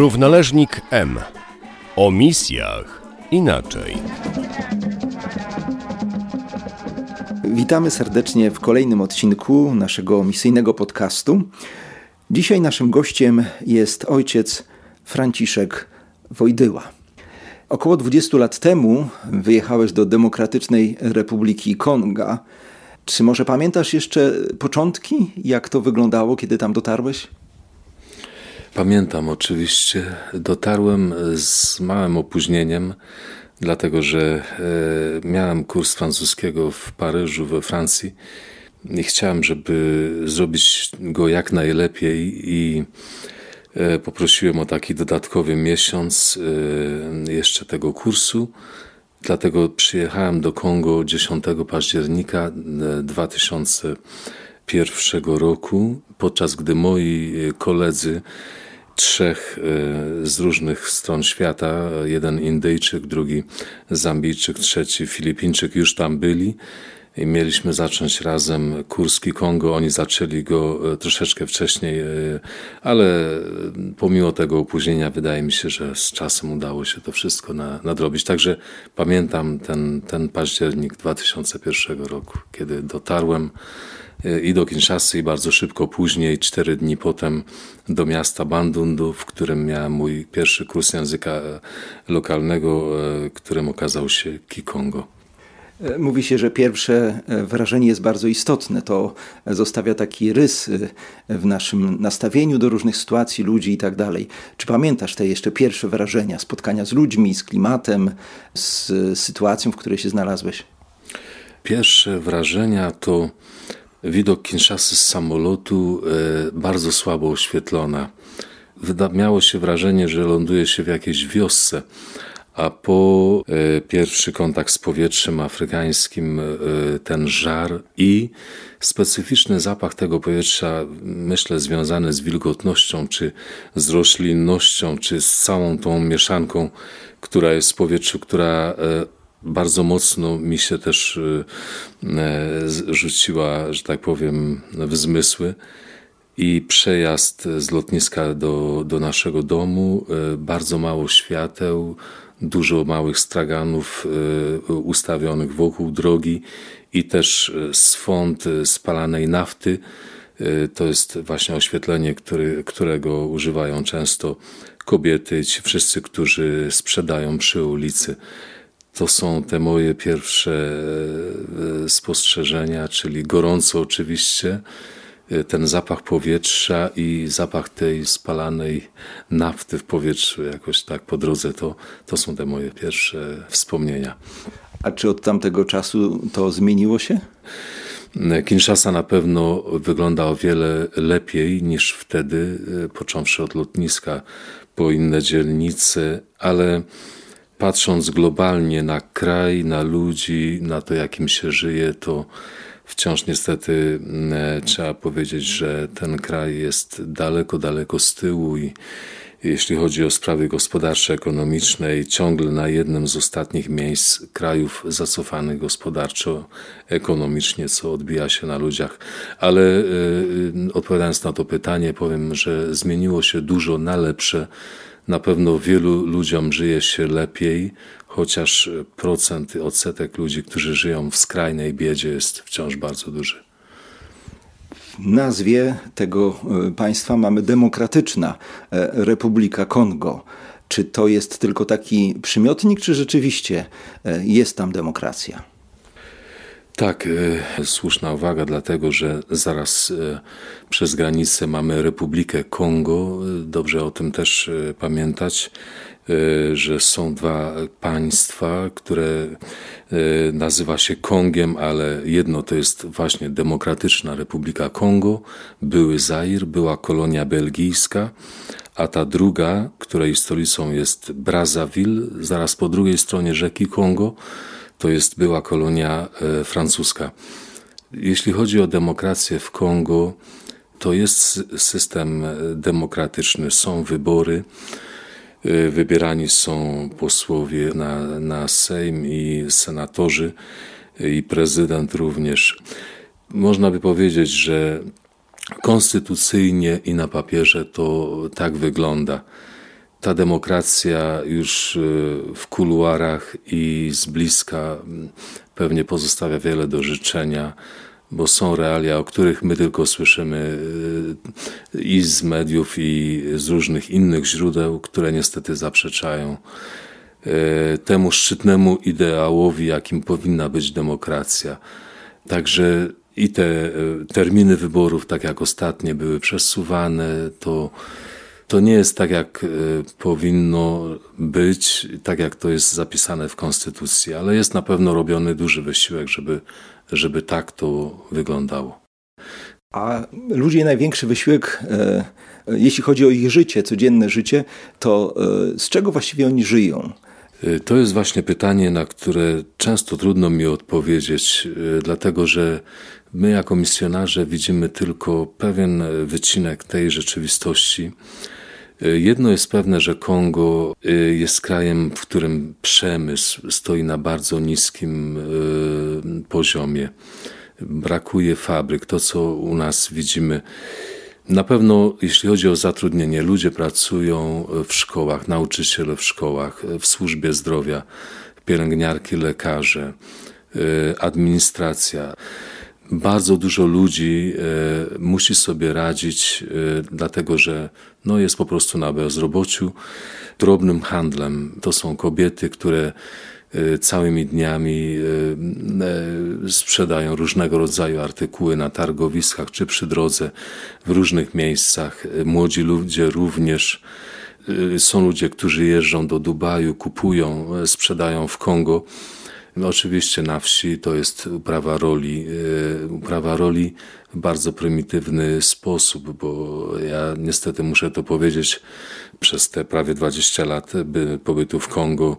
Równoleżnik M. O misjach inaczej. Witamy serdecznie w kolejnym odcinku naszego misyjnego podcastu. Dzisiaj naszym gościem jest ojciec Franciszek Wojdyła. Około 20 lat temu wyjechałeś do Demokratycznej Republiki Konga. Czy może pamiętasz jeszcze początki, jak to wyglądało, kiedy tam dotarłeś? Pamiętam oczywiście. Dotarłem z małym opóźnieniem, dlatego że e, miałem kurs francuskiego w Paryżu, we Francji i chciałem, żeby zrobić go jak najlepiej i e, poprosiłem o taki dodatkowy miesiąc e, jeszcze tego kursu. Dlatego przyjechałem do Kongo 10 października 2001 roku, podczas gdy moi koledzy trzech e, z różnych stron świata, jeden Indyjczyk, drugi Zambijczyk, trzeci Filipińczyk już tam byli mieliśmy zacząć razem Kurski Kongo. Oni zaczęli go e, troszeczkę wcześniej, e, ale pomimo tego opóźnienia wydaje mi się, że z czasem udało się to wszystko nadrobić. Także pamiętam ten, ten październik 2001 roku, kiedy dotarłem E, i do Kinshasy i bardzo szybko później, cztery dni potem do miasta Bandundu, w którym miałem mój pierwszy kurs języka lokalnego, którym okazał się Kikongo. Mówi się, że pierwsze wrażenie jest bardzo istotne. To zostawia taki rys w naszym nastawieniu do różnych sytuacji, ludzi i tak dalej. Czy pamiętasz te jeszcze pierwsze wrażenia, spotkania z ludźmi, z klimatem, z sytuacją, w której się znalazłeś? Pierwsze wrażenia to widok Kinshasy z samolotu e, bardzo słabo oświetlona. Miało się wrażenie, że ląduje się w jakiejś wiosce, a po e, pierwszy kontakt z powietrzem afrykańskim, e, ten żar i specyficzny zapach tego powietrza, myślę, związany z wilgotnością, czy z roślinnością, czy z całą tą mieszanką, która jest w powietrzu, która bardzo mocno mi się też e, rzuciła, że tak powiem, w zmysły. I przejazd z lotniska do, do naszego domu, e, bardzo mało świateł, dużo małych straganów e, ustawionych wokół drogi i też swąd spalanej nafty. To jest właśnie oświetlenie, który, którego używają często kobiety, ci wszyscy, którzy sprzedają przy ulicy. To są te moje pierwsze spostrzeżenia, czyli gorąco oczywiście, ten zapach powietrza i zapach tej spalanej nafty w powietrzu, jakoś tak po drodze, to, to są te moje pierwsze wspomnienia. A czy od tamtego czasu to zmieniło się? Kinshasa na pewno wygląda o wiele lepiej niż wtedy, e, począwszy od lotniska po inne dzielnice, ale patrząc globalnie na kraj, na ludzi, na to, jakim się żyje, to wciąż niestety mm, trzeba powiedzieć, że ten kraj jest daleko, daleko z tyłu i jeśli chodzi o sprawy gospodarcze, ekonomiczne, ciągle na jednym z ostatnich miejsc krajów zacofanych gospodarczo, ekonomicznie, co odbija się na ludziach. Ale yy, odpowiadając na to pytanie, powiem, że zmieniło się dużo na lepsze na pewno wielu ludziom żyje się lepiej, chociaż procent, odsetek ludzi, którzy żyją w skrajnej biedzie jest wciąż bardzo duży. W nazwie tego e, państwa mamy Demokratyczna e, Republika Kongo. Czy to jest tylko taki przymiotnik, czy rzeczywiście e, jest tam demokracja? Tak, e, słuszna uwaga, dlatego że zaraz e, przez granicę mamy Republikę Kongo. Dobrze o tym też pamiętać, że są dwa państwa, które nazywa się Kongiem, ale jedno to jest właśnie Demokratyczna Republika Kongo, były Zair, była kolonia belgijska, a ta druga, której stolicą jest Brazzaville, zaraz po drugiej stronie rzeki Kongo, to jest była kolonia e, francuska. Jeśli chodzi o demokrację w Kongo, to jest system e, demokratyczny, są wybory, e, wybierani są posłowie na, na Sejm i senatorzy i prezydent również. Można by powiedzieć, że konstytucyjnie i na papierze to tak wygląda. Ta demokracja już w kuluarach i z bliska pewnie pozostawia wiele do życzenia bo są realia, o których my tylko słyszymy y, i z mediów, i z różnych innych źródeł, które niestety zaprzeczają y, temu szczytnemu ideałowi, jakim powinna być demokracja. Także i te y, terminy wyborów, tak jak ostatnie, były przesuwane, to, to nie jest tak, jak powinno być, tak jak to jest zapisane w Konstytucji, ale jest na pewno robiony duży wysiłek, żeby żeby tak to wyglądało. A ludzie największy wysiłek, e, jeśli chodzi o ich życie, codzienne życie, to e, z czego właściwie oni żyją? E, to jest właśnie pytanie, na które często trudno mi odpowiedzieć, dlatego że my jako misjonarze widzimy tylko pewien wycinek tej rzeczywistości. Jedno jest pewne, że Kongo y, jest krajem, w którym przemysł stoi na bardzo niskim y, poziomie. Brakuje fabryk. To, co u nas widzimy, na pewno, jeśli chodzi o zatrudnienie, ludzie pracują w szkołach, nauczyciele w szkołach, w służbie zdrowia, pielęgniarki, lekarze, administracja bardzo dużo ludzi e, musi sobie radzić, e, dlatego że no, jest po prostu na bezrobociu. Drobnym handlem to są kobiety, które e, całymi dniami sprzedają różnego rodzaju artykuły na targowiskach czy przy drodze w różnych miejscach. Młodzi ludzie również. Są ludzie, którzy jeżdżą do Dubaju, kupują, sprzedają w Kongo. No oczywiście na wsi to jest uprawa roli, e, uprawa roli w bardzo prymitywny sposób, bo ja niestety muszę to powiedzieć, przez te prawie 20 lat pobytu w Kongo,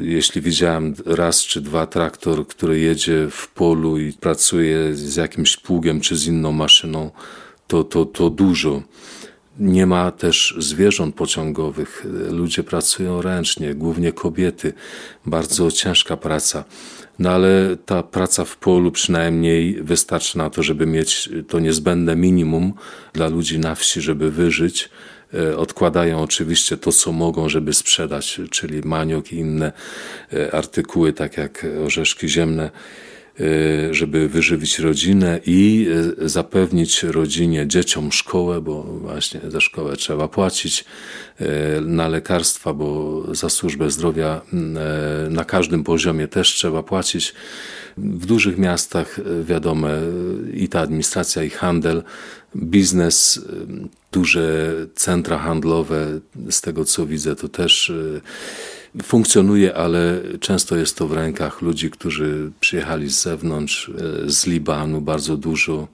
jeśli widziałem raz czy dwa traktor, który jedzie w polu i pracuje z jakimś pługiem czy z inną maszyną, to, to, to dużo. Nie ma też zwierząt pociągowych. Ludzie pracują ręcznie, głównie kobiety. Bardzo ciężka praca. No ale ta praca w polu przynajmniej wystarczy na to, żeby mieć to niezbędne minimum dla ludzi na wsi, żeby wyżyć. E, odkładają oczywiście to, co mogą, żeby sprzedać, czyli maniok i inne e, artykuły, tak jak orzeszki ziemne żeby wyżywić rodzinę i y, zapewnić rodzinie, dzieciom szkołę, bo właśnie za szkołę trzeba płacić, y, na lekarstwa, bo za służbę zdrowia na każdym poziomie też trzeba płacić. W dużych miastach, wiadomo, i ta administracja, i handel, biznes, duże centra handlowe, z tego co widzę, to też funkcjonuje, ale często jest to w rękach ludzi, którzy przyjechali z zewnątrz, e, z Libanu, bardzo dużo.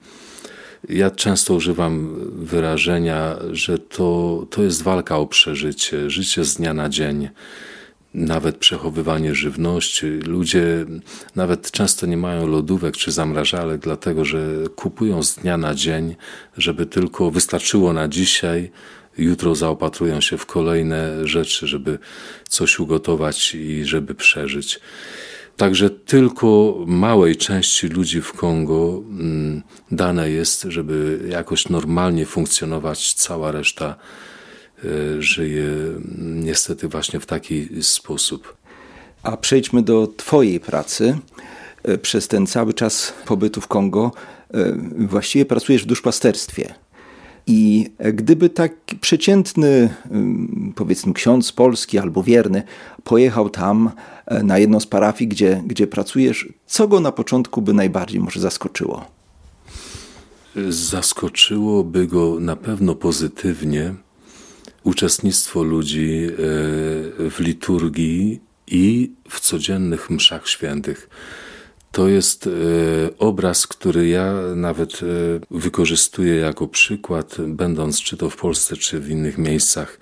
Ja często używam wyrażenia, że to, to jest walka o przeżycie, życie z dnia na dzień, nawet przechowywanie żywności. Ludzie nawet często nie mają lodówek czy zamrażalek, dlatego że kupują z dnia na dzień, żeby tylko wystarczyło na dzisiaj, jutro zaopatrują się w kolejne rzeczy, żeby coś ugotować i żeby przeżyć. Także tylko małej części ludzi w Kongo mm, dane jest, żeby jakoś normalnie funkcjonować, cała reszta e, żyje mm, niestety właśnie w taki sposób. A przejdźmy do Twojej pracy. E, przez ten cały czas pobytu w Kongo e, właściwie pracujesz w duszpasterstwie. I gdyby taki przeciętny, powiedzmy, ksiądz polski albo wierny pojechał tam e, na jedną z parafii, gdzie, gdzie pracujesz, co go na początku by najbardziej może zaskoczyło? Zaskoczyłoby go na pewno pozytywnie uczestnictwo ludzi e, w liturgii i w codziennych mszach świętych. To jest e, obraz, który ja nawet e, wykorzystuję jako przykład, będąc czy to w Polsce, czy w innych miejscach,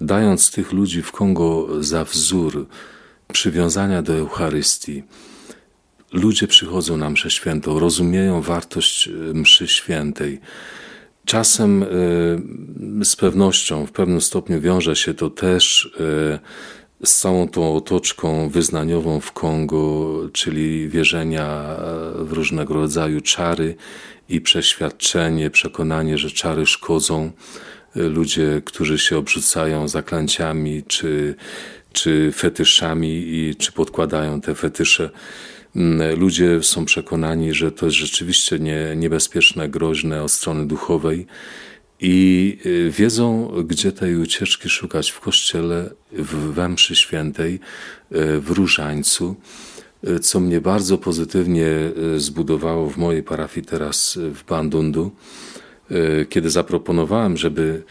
dając tych ludzi w Kongo za wzór przywiązania do Eucharystii. Ludzie przychodzą na mszę świętą, rozumieją wartość e, mszy świętej. Czasem z pewnością, w pewnym stopniu wiąże się to też z całą tą otoczką wyznaniową w Kongo, czyli wierzenia w różnego rodzaju czary i przeświadczenie, przekonanie, że czary szkodzą, ludzie, którzy się obrzucają zaklęciami czy, czy fetyszami i czy podkładają te fetysze. Mm, ludzie są przekonani, że to jest rzeczywiście nie, niebezpieczne, groźne od strony duchowej i y, wiedzą, gdzie tej ucieczki szukać w kościele, w Wemszy Świętej, y, w Różańcu, y, co mnie bardzo pozytywnie zbudowało w mojej parafii teraz w Bandundu, kiedy zaproponowałem, żeby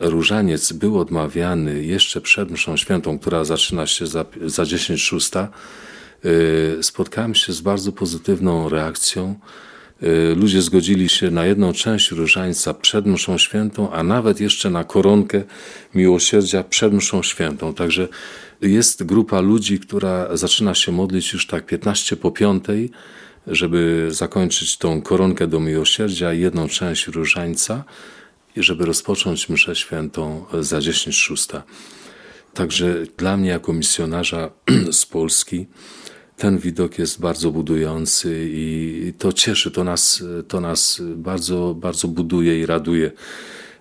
różaniec był odmawiany jeszcze przed mszą świętą, która zaczyna się za, za 10 szósta, spotkałem się z bardzo pozytywną reakcją ludzie zgodzili się na jedną część różańca przed mszą świętą, a nawet jeszcze na koronkę miłosierdzia przed mszą świętą. Także jest grupa ludzi, która zaczyna się modlić już tak 15 po piątej, żeby zakończyć tą koronkę do miłosierdzia i jedną część różańca i żeby rozpocząć mszę świętą za 10 szósta. Także dla mnie jako misjonarza z Polski ten widok jest bardzo budujący i to cieszy, to nas, to nas bardzo, bardzo buduje i raduje.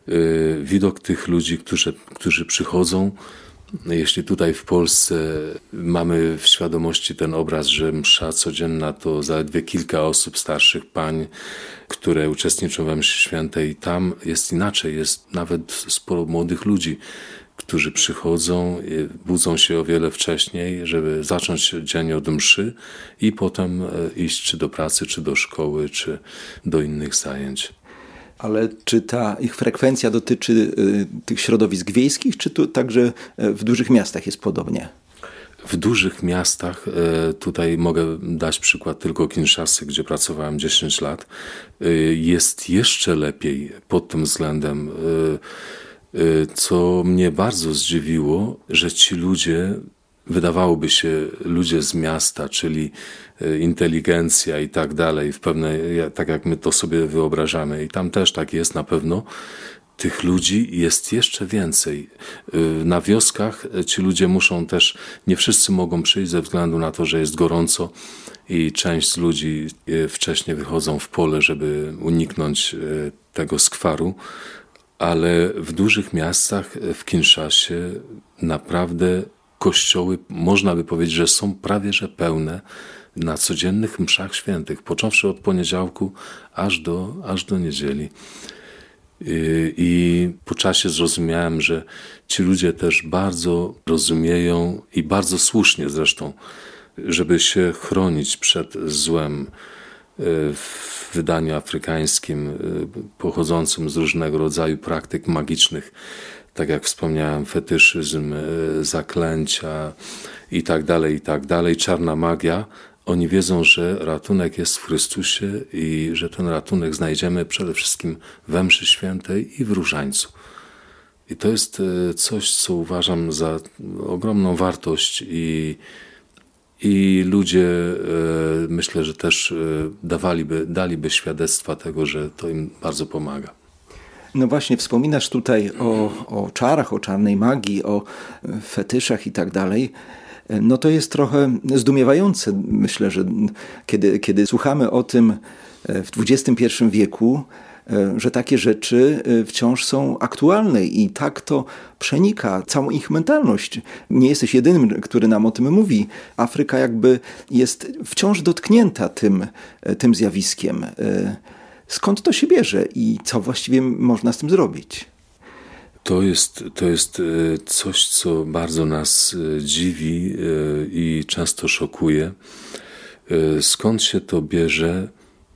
Y, widok tych ludzi, którzy, którzy przychodzą, jeśli tutaj w Polsce mamy w świadomości ten obraz, że msza codzienna to zaledwie kilka osób, starszych pań, które uczestniczą we mszy świętej, tam jest inaczej, jest nawet sporo młodych ludzi, którzy przychodzą, budzą się o wiele wcześniej, żeby zacząć dzień od mszy i potem e, iść czy do pracy, czy do szkoły, czy do innych zajęć. Ale czy ta ich frekwencja dotyczy e, tych środowisk wiejskich, czy tu także e, w dużych miastach jest podobnie? W dużych miastach, tutaj mogę dać przykład tylko Kinshasy, gdzie pracowałem 10 lat, jest jeszcze lepiej pod tym względem co mnie bardzo zdziwiło, że ci ludzie, wydawałoby się ludzie z miasta, czyli y, inteligencja i tak dalej, w pewnej, tak jak my to sobie wyobrażamy, i tam też tak jest na pewno, tych ludzi jest jeszcze więcej. Y, na wioskach ci ludzie muszą też, nie wszyscy mogą przyjść ze względu na to, że jest gorąco i część z ludzi wcześniej wychodzą w pole, żeby uniknąć tego skwaru ale w dużych miastach, w Kinszasie, naprawdę kościoły, można by powiedzieć, że są prawie że pełne na codziennych mszach świętych, począwszy od poniedziałku aż do, aż do niedzieli. I, I po czasie zrozumiałem, że ci ludzie też bardzo rozumieją i bardzo słusznie zresztą, żeby się chronić przed złem w wydaniu afrykańskim y, pochodzącym z różnego rodzaju praktyk magicznych, tak jak wspomniałem, fetyszyzm, y, zaklęcia i tak dalej, i tak czarna magia. Oni wiedzą, że ratunek jest w Chrystusie i że ten ratunek znajdziemy przede wszystkim we mszy świętej i w różańcu. I to jest y, coś, co uważam za ogromną wartość i i ludzie e, myślę, że też e, dawaliby, daliby świadectwa tego, że to im bardzo pomaga. No właśnie, wspominasz tutaj o, o czarach, o czarnej magii, o fetyszach i tak dalej. No to jest trochę zdumiewające, myślę, że kiedy, kiedy słuchamy o tym w XXI wieku, E, że takie rzeczy e, wciąż są aktualne i tak to przenika całą ich mentalność. Nie jesteś jedynym, który nam o tym mówi. Afryka jakby jest wciąż dotknięta tym, e, tym zjawiskiem. Skąd to się bierze i co właściwie można z tym zrobić? To jest, to jest coś, co bardzo nas dziwi i często szokuje. Skąd się to bierze?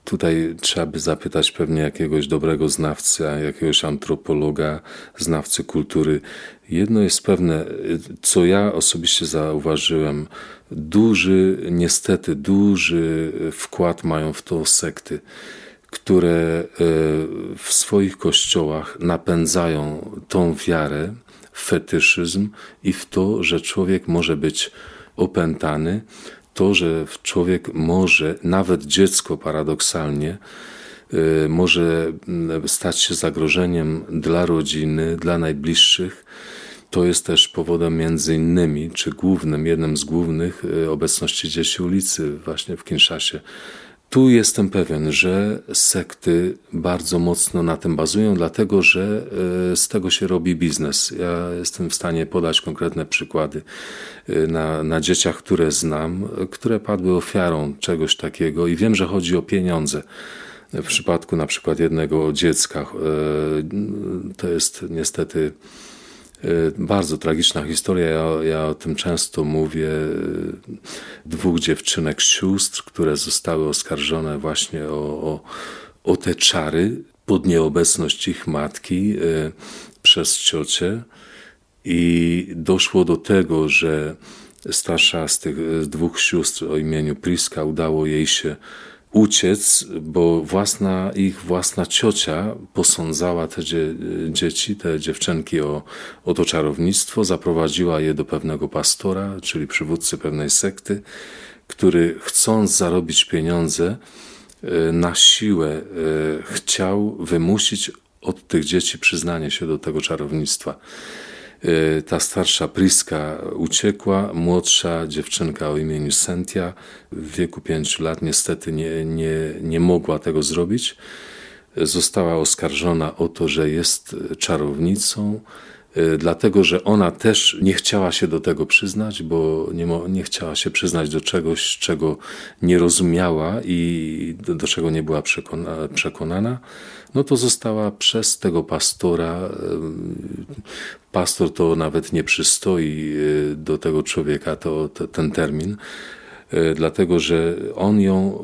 Tutaj trzeba by zapytać pewnie jakiegoś dobrego znawcy, jakiegoś antropologa, znawcy kultury. Jedno jest pewne, co ja osobiście zauważyłem, duży, niestety duży wkład mają w to sekty, które e, w swoich kościołach napędzają tą wiarę, fetyszyzm i w to, że człowiek może być opętany, to, że człowiek może, nawet dziecko paradoksalnie, y, może mm, stać się zagrożeniem dla rodziny, dla najbliższych. To jest też powodem między innymi, czy głównym, jednym z głównych y, obecności dzieci ulicy właśnie w Kinszasie. Tu jestem pewien, że sekty bardzo mocno na tym bazują, dlatego że e, z tego się robi biznes. Ja jestem w stanie podać konkretne przykłady e, na, na dzieciach, które znam, które padły ofiarą czegoś takiego i wiem, że chodzi o pieniądze. W przypadku na przykład jednego dziecka, e, to jest niestety bardzo tragiczna historia. Ja, ja, o tym często mówię. Dwóch dziewczynek, sióstr, które zostały oskarżone właśnie o, o, o te czary pod nieobecność ich matki y, przez ciocię. I doszło do tego, że starsza z tych dwóch sióstr o imieniu Priska udało jej się uciec, bo własna, ich własna ciocia posądzała te dzie, dzieci, te dziewczynki o, o to czarownictwo, zaprowadziła je do pewnego pastora, czyli przywódcy pewnej sekty, który chcąc zarobić pieniądze, e, na siłę e, chciał wymusić od tych dzieci przyznanie się do tego czarownictwa. Y, ta starsza Priska uciekła, młodsza dziewczynka o imieniu Sentia w wieku pięciu lat niestety nie, nie, nie mogła tego zrobić. Została oskarżona o to, że jest czarownicą, dlatego że ona też nie chciała się do tego przyznać, bo nie, nie chciała się przyznać do czegoś, czego nie rozumiała i do, do czego nie była przekona, przekonana no to została przez tego pastora, pastor to nawet nie przystoi e, do tego człowieka, to, to ten termin, dlatego że on ją,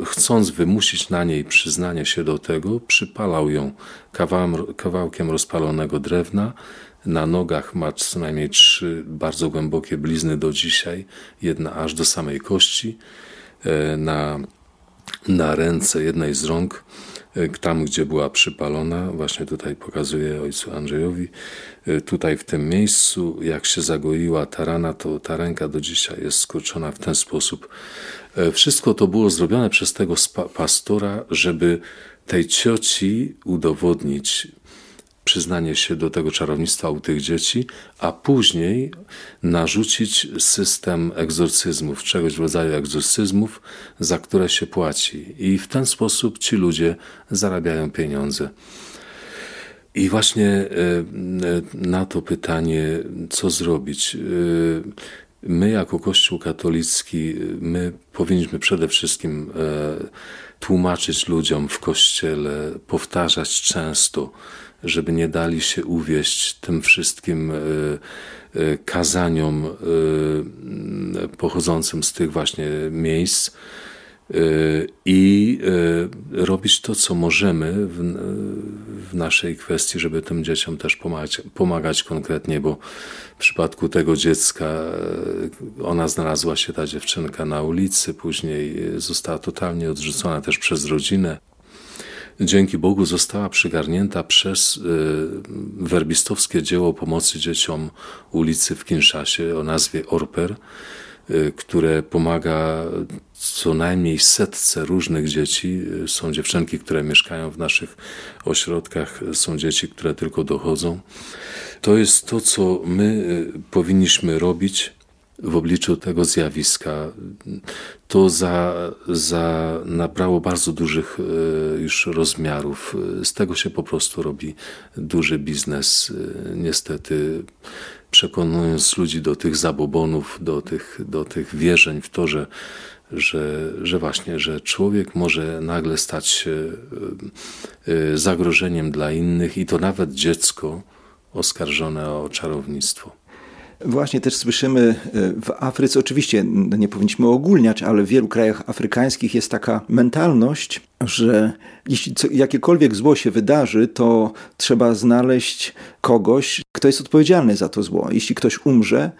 e, chcąc wymusić na niej przyznanie się do tego, przypalał ją kawałkiem rozpalonego drewna. Na nogach ma co najmniej trzy bardzo głębokie blizny do dzisiaj, jedna aż do samej kości. Na, na ręce jednej z rąk E, tam, gdzie była przypalona, właśnie tutaj pokazuję ojcu Andrzejowi, e, tutaj w tym miejscu, jak się zagoiła ta rana, to ta ręka do dzisiaj jest skurczona w ten sposób. E, wszystko to było zrobione przez tego pastora, żeby tej cioci udowodnić, przyznanie się do tego czarownictwa u tych dzieci, a później narzucić system egzorcyzmów, czegoś w rodzaju egzorcyzmów, za które się płaci. I w ten sposób ci ludzie zarabiają pieniądze. I właśnie e, e, na to pytanie, co zrobić? E, my, jako Kościół katolicki, my powinniśmy przede wszystkim tłumaczyć ludziom w kościele, powtarzać często, żeby nie dali się uwieść tym wszystkim e, e, kazaniom e, pochodzącym z tych właśnie miejsc. I robić to, co możemy w, naszej kwestii, żeby tym dzieciom też pomagać, pomagać konkretnie, bo w przypadku tego dziecka ona znalazła się, ta dziewczynka na ulicy, później została totalnie odrzucona też przez rodzinę dzięki Bogu została przygarnięta przez y, werbistowskie dzieło pomocy dzieciom ulicy w Kinszasie o nazwie Orper, y, które pomaga co najmniej setce różnych dzieci. Y, są dziewczynki, które mieszkają w naszych ośrodkach, są dzieci, które tylko dochodzą. To jest to, co my powinniśmy robić w obliczu tego zjawiska. To za, za nabrało bardzo dużych e, już rozmiarów. Z tego się po prostu robi duży biznes. E, niestety przekonując ludzi do tych zabobonów, do tych, do tych wierzeń w to, że, że, że właśnie, że człowiek może nagle stać się e, zagrożeniem dla innych i to nawet dziecko oskarżone o czarownictwo. Właśnie też słyszymy e, w Afryce, oczywiście nie powinniśmy ogólniać, ale w wielu krajach afrykańskich jest taka mentalność, że jeśli jakiekolwiek zło się wydarzy, to trzeba znaleźć kogoś, kto jest odpowiedzialny za to zło. Jeśli ktoś umrze,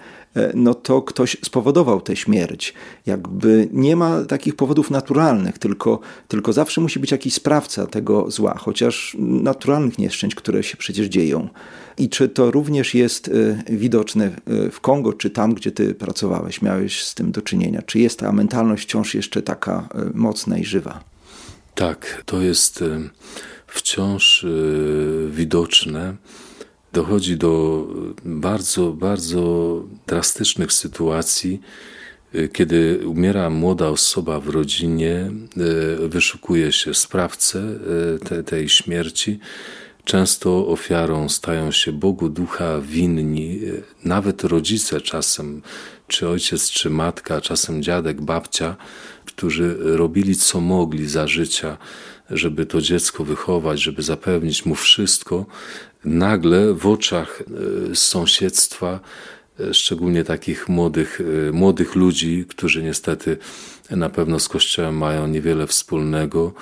no to ktoś spowodował tę śmierć. Jakby nie ma takich powodów naturalnych, tylko, tylko zawsze musi być jakiś sprawca tego zła, chociaż naturalnych nieszczęść, które się przecież dzieją. I czy to również jest e, widoczne e, w Kongo, czy tam, gdzie ty pracowałeś, miałeś z tym do czynienia? Czy jest ta mentalność wciąż jeszcze taka mocna i żywa? Tak, to jest wciąż widoczne dochodzi do bardzo, bardzo drastycznych sytuacji, Kiedy umiera młoda osoba w rodzinie, wyszukuje się sprawcę te, tej śmierci. Często ofiarą stają się Bogu ducha winni, nawet rodzice czasem, czy ojciec, czy matka, czasem dziadek, babcia, którzy robili co mogli za życia, żeby to dziecko wychować, żeby zapewnić mu wszystko, nagle w oczach e, sąsiedztwa, e, szczególnie takich młodych, e, młodych ludzi, którzy niestety na pewno z Kościołem mają niewiele wspólnego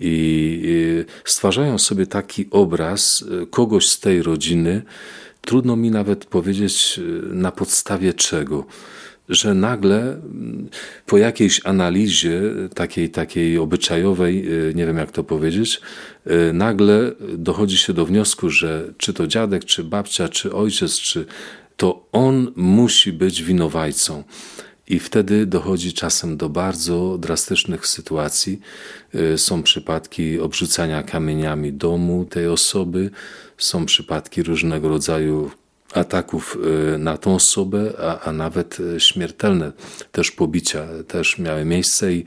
i stwarzają sobie taki obraz kogoś z tej rodziny, trudno mi nawet powiedzieć na podstawie czego że nagle mm, po jakiejś analizie takiej, takiej obyczajowej, y, nie wiem jak to powiedzieć, y, nagle dochodzi się do wniosku, że czy to dziadek, czy babcia, czy ojciec, czy to on musi być winowajcą. I wtedy dochodzi czasem do bardzo drastycznych sytuacji. Y, są przypadki obrzucania kamieniami domu tej osoby, są przypadki różnego rodzaju ataków y, na tą osobę, a, a nawet y, śmiertelne też pobicia też miały miejsce i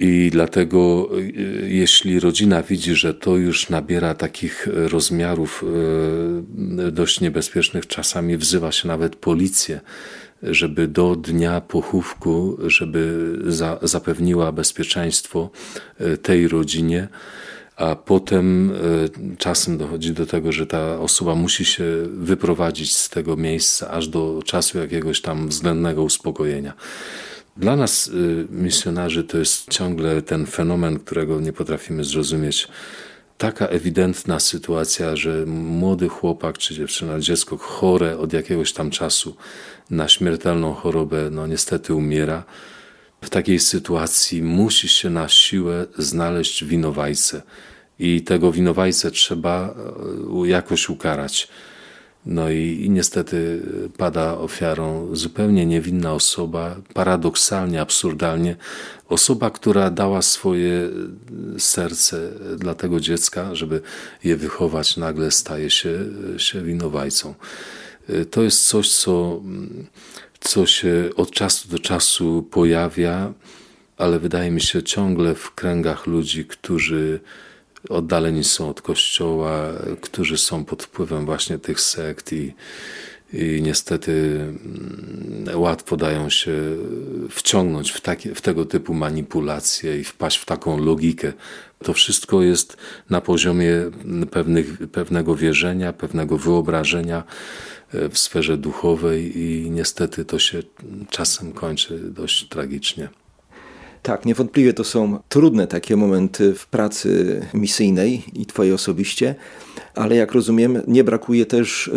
i dlatego, y, jeśli rodzina widzi, że to już nabiera takich rozmiarów dość niebezpiecznych, czasami wzywa się nawet policję, żeby do dnia pochówku, żeby za, zapewniła bezpieczeństwo tej rodzinie a potem e, czasem dochodzi do tego, że ta osoba musi się wyprowadzić z tego miejsca aż do czasu jakiegoś tam względnego uspokojenia. Dla nas, e, misjonarzy, to jest ciągle ten fenomen, którego nie potrafimy zrozumieć. Taka ewidentna sytuacja, że młody chłopak czy dziewczyna, dziecko chore od jakiegoś tam czasu na śmiertelną chorobę, no niestety umiera. W takiej sytuacji musi się na siłę znaleźć winowajcę i tego winowajcę trzeba e, jakoś ukarać. No i, i, niestety pada ofiarą zupełnie niewinna osoba, paradoksalnie, absurdalnie, osoba, która dała swoje serce dla tego dziecka, żeby je wychować, nagle staje się, się winowajcą. E, to jest coś, co, co się od czasu do czasu pojawia, ale wydaje mi się ciągle w kręgach ludzi, którzy oddaleni są od kościoła, którzy są pod wpływem właśnie tych sekt i, i niestety mm, łatwo dają się wciągnąć w, takie, w tego typu manipulacje i wpaść w taką logikę. To wszystko jest na poziomie pewnych, pewnego wierzenia, pewnego wyobrażenia w sferze duchowej i niestety to się czasem kończy dość tragicznie. Tak, niewątpliwie to są trudne takie momenty w pracy misyjnej i Twojej osobiście, ale jak rozumiem, nie brakuje też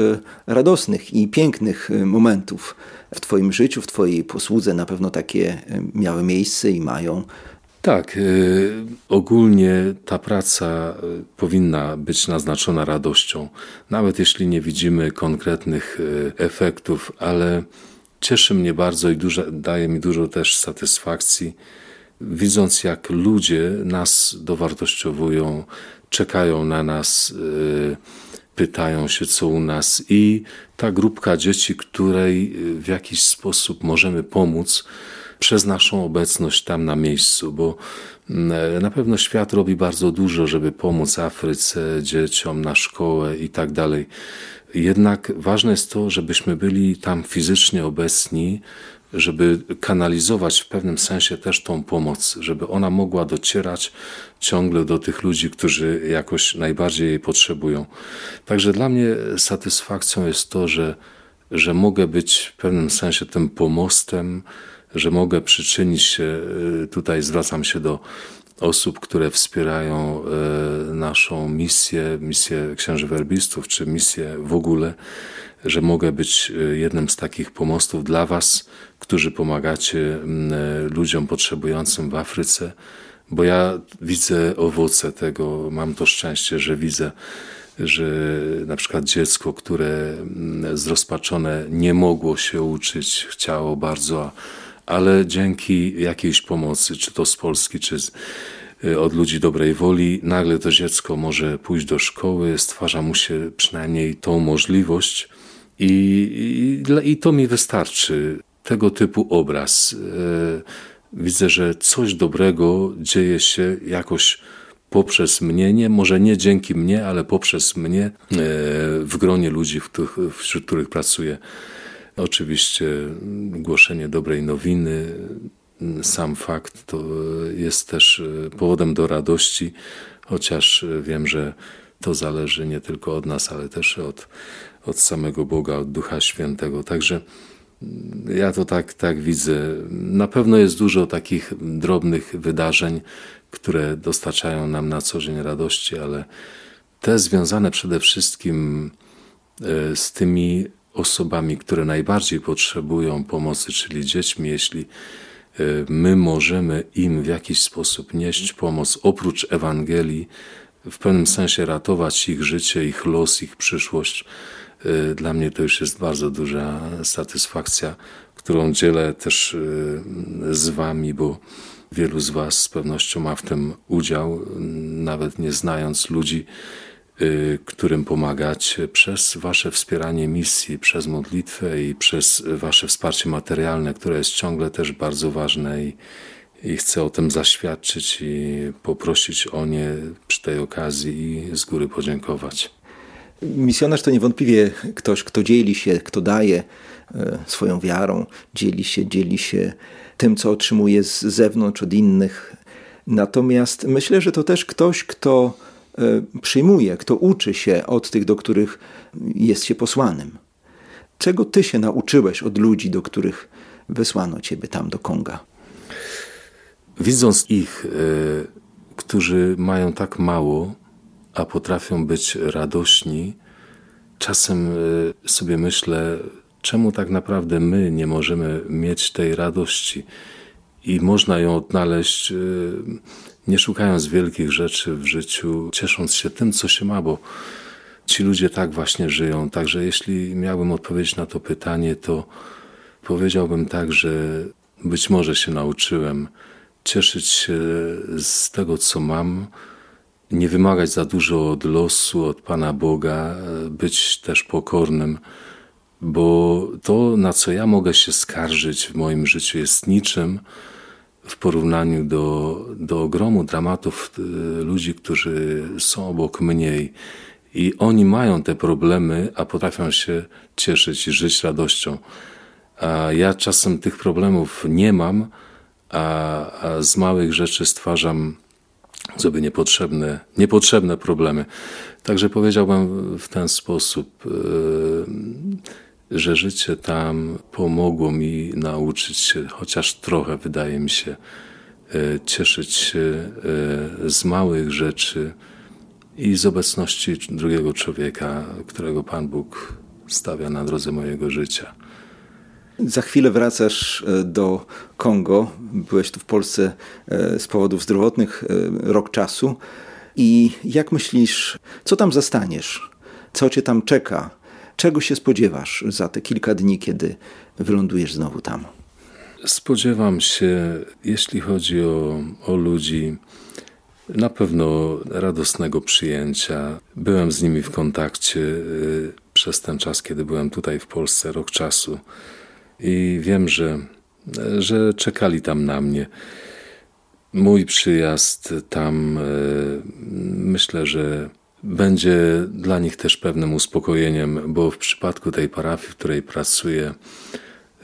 e, radosnych i pięknych e, momentów w Twoim życiu, w Twojej posłudze. Na pewno takie e, miały miejsce i mają. Tak, ogólnie ta praca powinna być naznaczona radością, nawet jeśli nie widzimy konkretnych efektów, ale cieszy mnie bardzo i dużo, daje mi dużo też satysfakcji widząc jak ludzie nas dowartościowują, czekają na nas, y, pytają się co u nas i ta grupka dzieci, której w jakiś sposób możemy pomóc przez naszą obecność tam na miejscu, bo mm, na pewno świat robi bardzo dużo, żeby pomóc Afryce, dzieciom na szkołę i tak dalej. Jednak ważne jest to, żebyśmy byli tam fizycznie obecni, żeby kanalizować w pewnym sensie też tą pomoc, żeby ona mogła docierać ciągle do tych ludzi, którzy jakoś najbardziej jej potrzebują. Także dla mnie satysfakcją jest to, że, że mogę być w pewnym sensie tym pomostem, że mogę przyczynić się, y, tutaj zwracam się do osób, które wspierają y, naszą misję, misję księży werbistów, czy misję w ogóle, że mogę być y, jednym z takich pomostów dla Was, którzy pomagacie mm, ludziom potrzebującym w Afryce, bo ja widzę owoce tego, mam to szczęście, że widzę, że na przykład dziecko, które mm, zrozpaczone nie mogło się uczyć, chciało bardzo, ale dzięki jakiejś pomocy, czy to z Polski, czy z, e, od ludzi dobrej woli, nagle to dziecko może pójść do szkoły, stwarza mu się przynajmniej tą możliwość i, i, i to mi wystarczy. tego typu obraz. Widzę, że coś dobrego dzieje się jakoś poprzez mnie, nie, może nie dzięki mnie, ale poprzez mnie w gronie ludzi, wśród których pracuję. Oczywiście głoszenie dobrej nowiny, sam fakt to jest też powodem do radości, chociaż wiem, że to zależy nie tylko od nas, ale też od, od samego Boga, od Ducha Świętego. Także ja to tak, tak widzę. Na pewno jest dużo takich drobnych wydarzeń, które dostarczają nam na co dzień radości, ale te związane przede wszystkim e, z tymi osobami, które najbardziej potrzebują pomocy, czyli dziećmi, jeśli e, my możemy im w jakiś sposób nieść pomoc oprócz Ewangelii, w pewnym sensie ratować ich życie, ich los, ich przyszłość. E, dla mnie to już jest bardzo duża satysfakcja, którą dzielę też z Wami, bo wielu z Was z pewnością ma w tym udział, nawet nie znając ludzi, którym pomagać przez Wasze wspieranie misji, przez modlitwę i przez Wasze wsparcie materialne, które jest ciągle też bardzo ważne i, i chcę o tym zaświadczyć i poprosić o nie przy tej okazji i z góry podziękować. Misjonarz to niewątpliwie ktoś, kto dzieli się, kto daje e, swoją wiarą, dzieli się, dzieli się tym, co otrzymuje z zewnątrz, od innych. Natomiast myślę, że to też ktoś, kto przyjmuje, kto uczy się od tych, do których jest się posłanym. Czego ty się nauczyłeś od ludzi, do których wysłano ciebie tam do Konga? Widząc ich, e, którzy mają tak mało, a potrafią być radośni, czasem e, sobie myślę, czemu tak naprawdę my nie możemy mieć tej radości i można ją odnaleźć nie szukając wielkich rzeczy w życiu, ciesząc się tym, co się ma, bo ci ludzie tak właśnie żyją. Także jeśli miałbym odpowiedzieć na to pytanie, to powiedziałbym tak, że być może się nauczyłem cieszyć się z tego, co mam, nie wymagać za dużo od losu, od Pana Boga, być też pokornym, bo to, na co ja mogę się skarżyć w moim życiu, jest niczym w porównaniu do, do ogromu dramatów y, ludzi, którzy są obok mnie i oni mają te problemy, a potrafią się cieszyć i żyć radością. A ja czasem tych problemów nie mam, a, a z małych rzeczy stwarzam sobie niepotrzebne, niepotrzebne problemy. Także powiedziałbym w ten sposób. Yy, że życie tam pomogło mi nauczyć się, chociaż trochę wydaje mi się, e, cieszyć się e, z małych rzeczy i z obecności drugiego człowieka, którego Pan Bóg stawia na drodze mojego życia. Za chwilę wracasz e, do Kongo. Byłeś tu w Polsce z powodów zdrowotnych rok czasu. I jak myślisz, co tam zastaniesz? Co cię tam czeka? Czego się spodziewasz za te kilka dni, kiedy wylądujesz znowu tam? Spodziewam się, jeśli chodzi o, o ludzi, na pewno radosnego przyjęcia. Byłem z nimi w kontakcie y, przez ten czas, kiedy byłem tutaj w Polsce, rok czasu, i wiem, że, że czekali tam na mnie. Mój przyjazd tam, y, myślę, że będzie dla nich też pewnym uspokojeniem, bo w przypadku tej parafii, w której pracuję,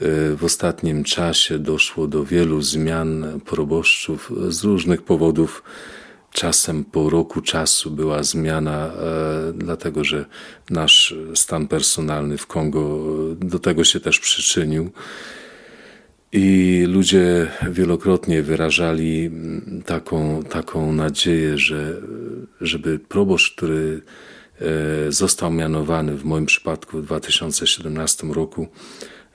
y, w ostatnim czasie doszło do wielu zmian proboszczów z różnych powodów. Czasem po roku czasu była zmiana, e, dlatego że nasz stan personalny w Kongo do tego się też przyczynił. I ludzie wielokrotnie wyrażali mm, taką, taką nadzieję, że żeby proboszcz, który e, został mianowany w moim przypadku w 2017 roku,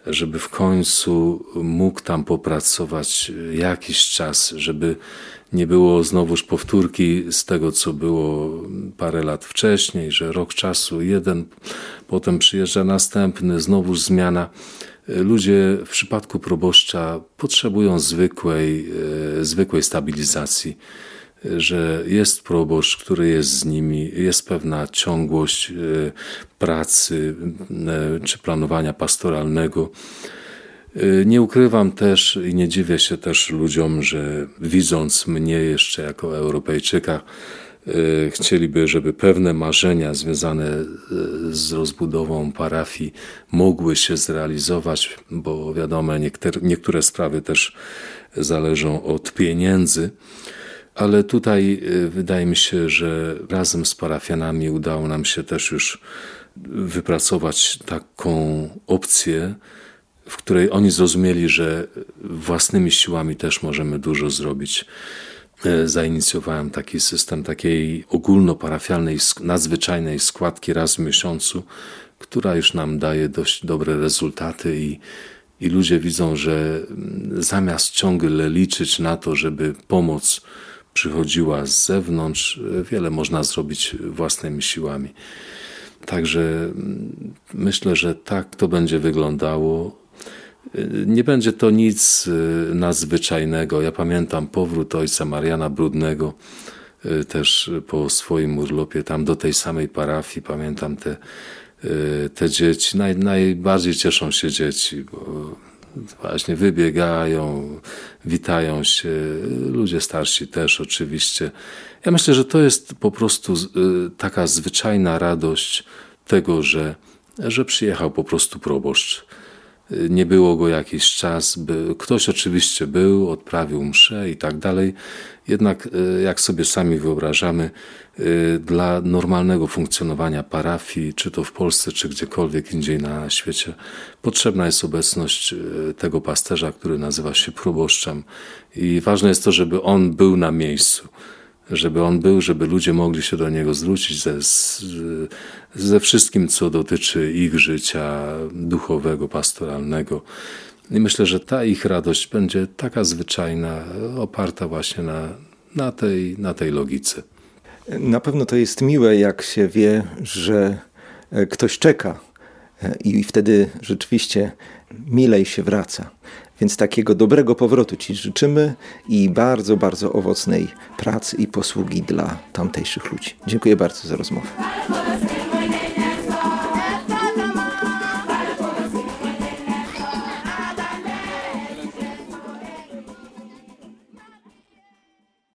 żeby w końcu mógł tam popracować jakiś czas, żeby nie było znowuż powtórki z tego, co było parę lat wcześniej, że rok czasu jeden, potem przyjeżdża następny, znowuż zmiana Ludzie w przypadku proboszcza potrzebują zwykłej, e, zwykłej stabilizacji, że jest proboszcz, który jest z nimi, jest pewna ciągłość e, pracy e, czy planowania pastoralnego. Nie ukrywam też i nie dziwię się też ludziom, że widząc mnie jeszcze jako Europejczyka, chcieliby, żeby pewne marzenia związane y, z rozbudową parafii mogły się zrealizować, bo wiadomo, niektóre, niektóre sprawy też zależą od pieniędzy. Ale tutaj wydaje mi się, że razem z parafianami udało nam się też już wypracować taką opcję, w której oni zrozumieli, że własnymi siłami też możemy dużo zrobić. E, zainicjowałem taki system takiej ogólnoparafialnej, nadzwyczajnej składki raz w miesiącu, która już nam daje dość dobre rezultaty i, i ludzie widzą, że mm, zamiast ciągle liczyć na to, żeby pomoc przychodziła z zewnątrz, e, wiele można zrobić własnymi siłami. Także mm, myślę, że tak to będzie wyglądało. Nie będzie to nic y, nadzwyczajnego. Ja pamiętam powrót ojca Mariana Brudnego y, też po swoim urlopie tam do tej samej parafii. Pamiętam te, y, te dzieci. Naj, najbardziej cieszą się dzieci, bo właśnie wybiegają, witają się. Ludzie starsi też oczywiście. Ja myślę, że to jest po prostu taka zwyczajna radość tego, że, że przyjechał po prostu proboszcz nie było go jakiś czas. Ktoś oczywiście był, odprawił mszę i tak dalej. Jednak, e, jak sobie sami wyobrażamy, e, dla normalnego funkcjonowania parafii, czy to w Polsce, czy gdziekolwiek indziej na świecie, potrzebna jest obecność e, tego pasterza, który nazywa się proboszczem. I ważne jest to, żeby on był na miejscu żeby on był, żeby ludzie mogli się do niego zwrócić ze, ze wszystkim, co dotyczy ich życia duchowego, pastoralnego. I myślę, że ta ich radość będzie taka zwyczajna, oparta właśnie na, na, tej, na tej logice. Na pewno to jest miłe, jak się wie, że e, ktoś czeka e, i wtedy rzeczywiście milej się wraca. Więc takiego dobrego powrotu Ci życzymy i bardzo, bardzo owocnej pracy i posługi dla tamtejszych ludzi. Dziękuję bardzo za rozmowę.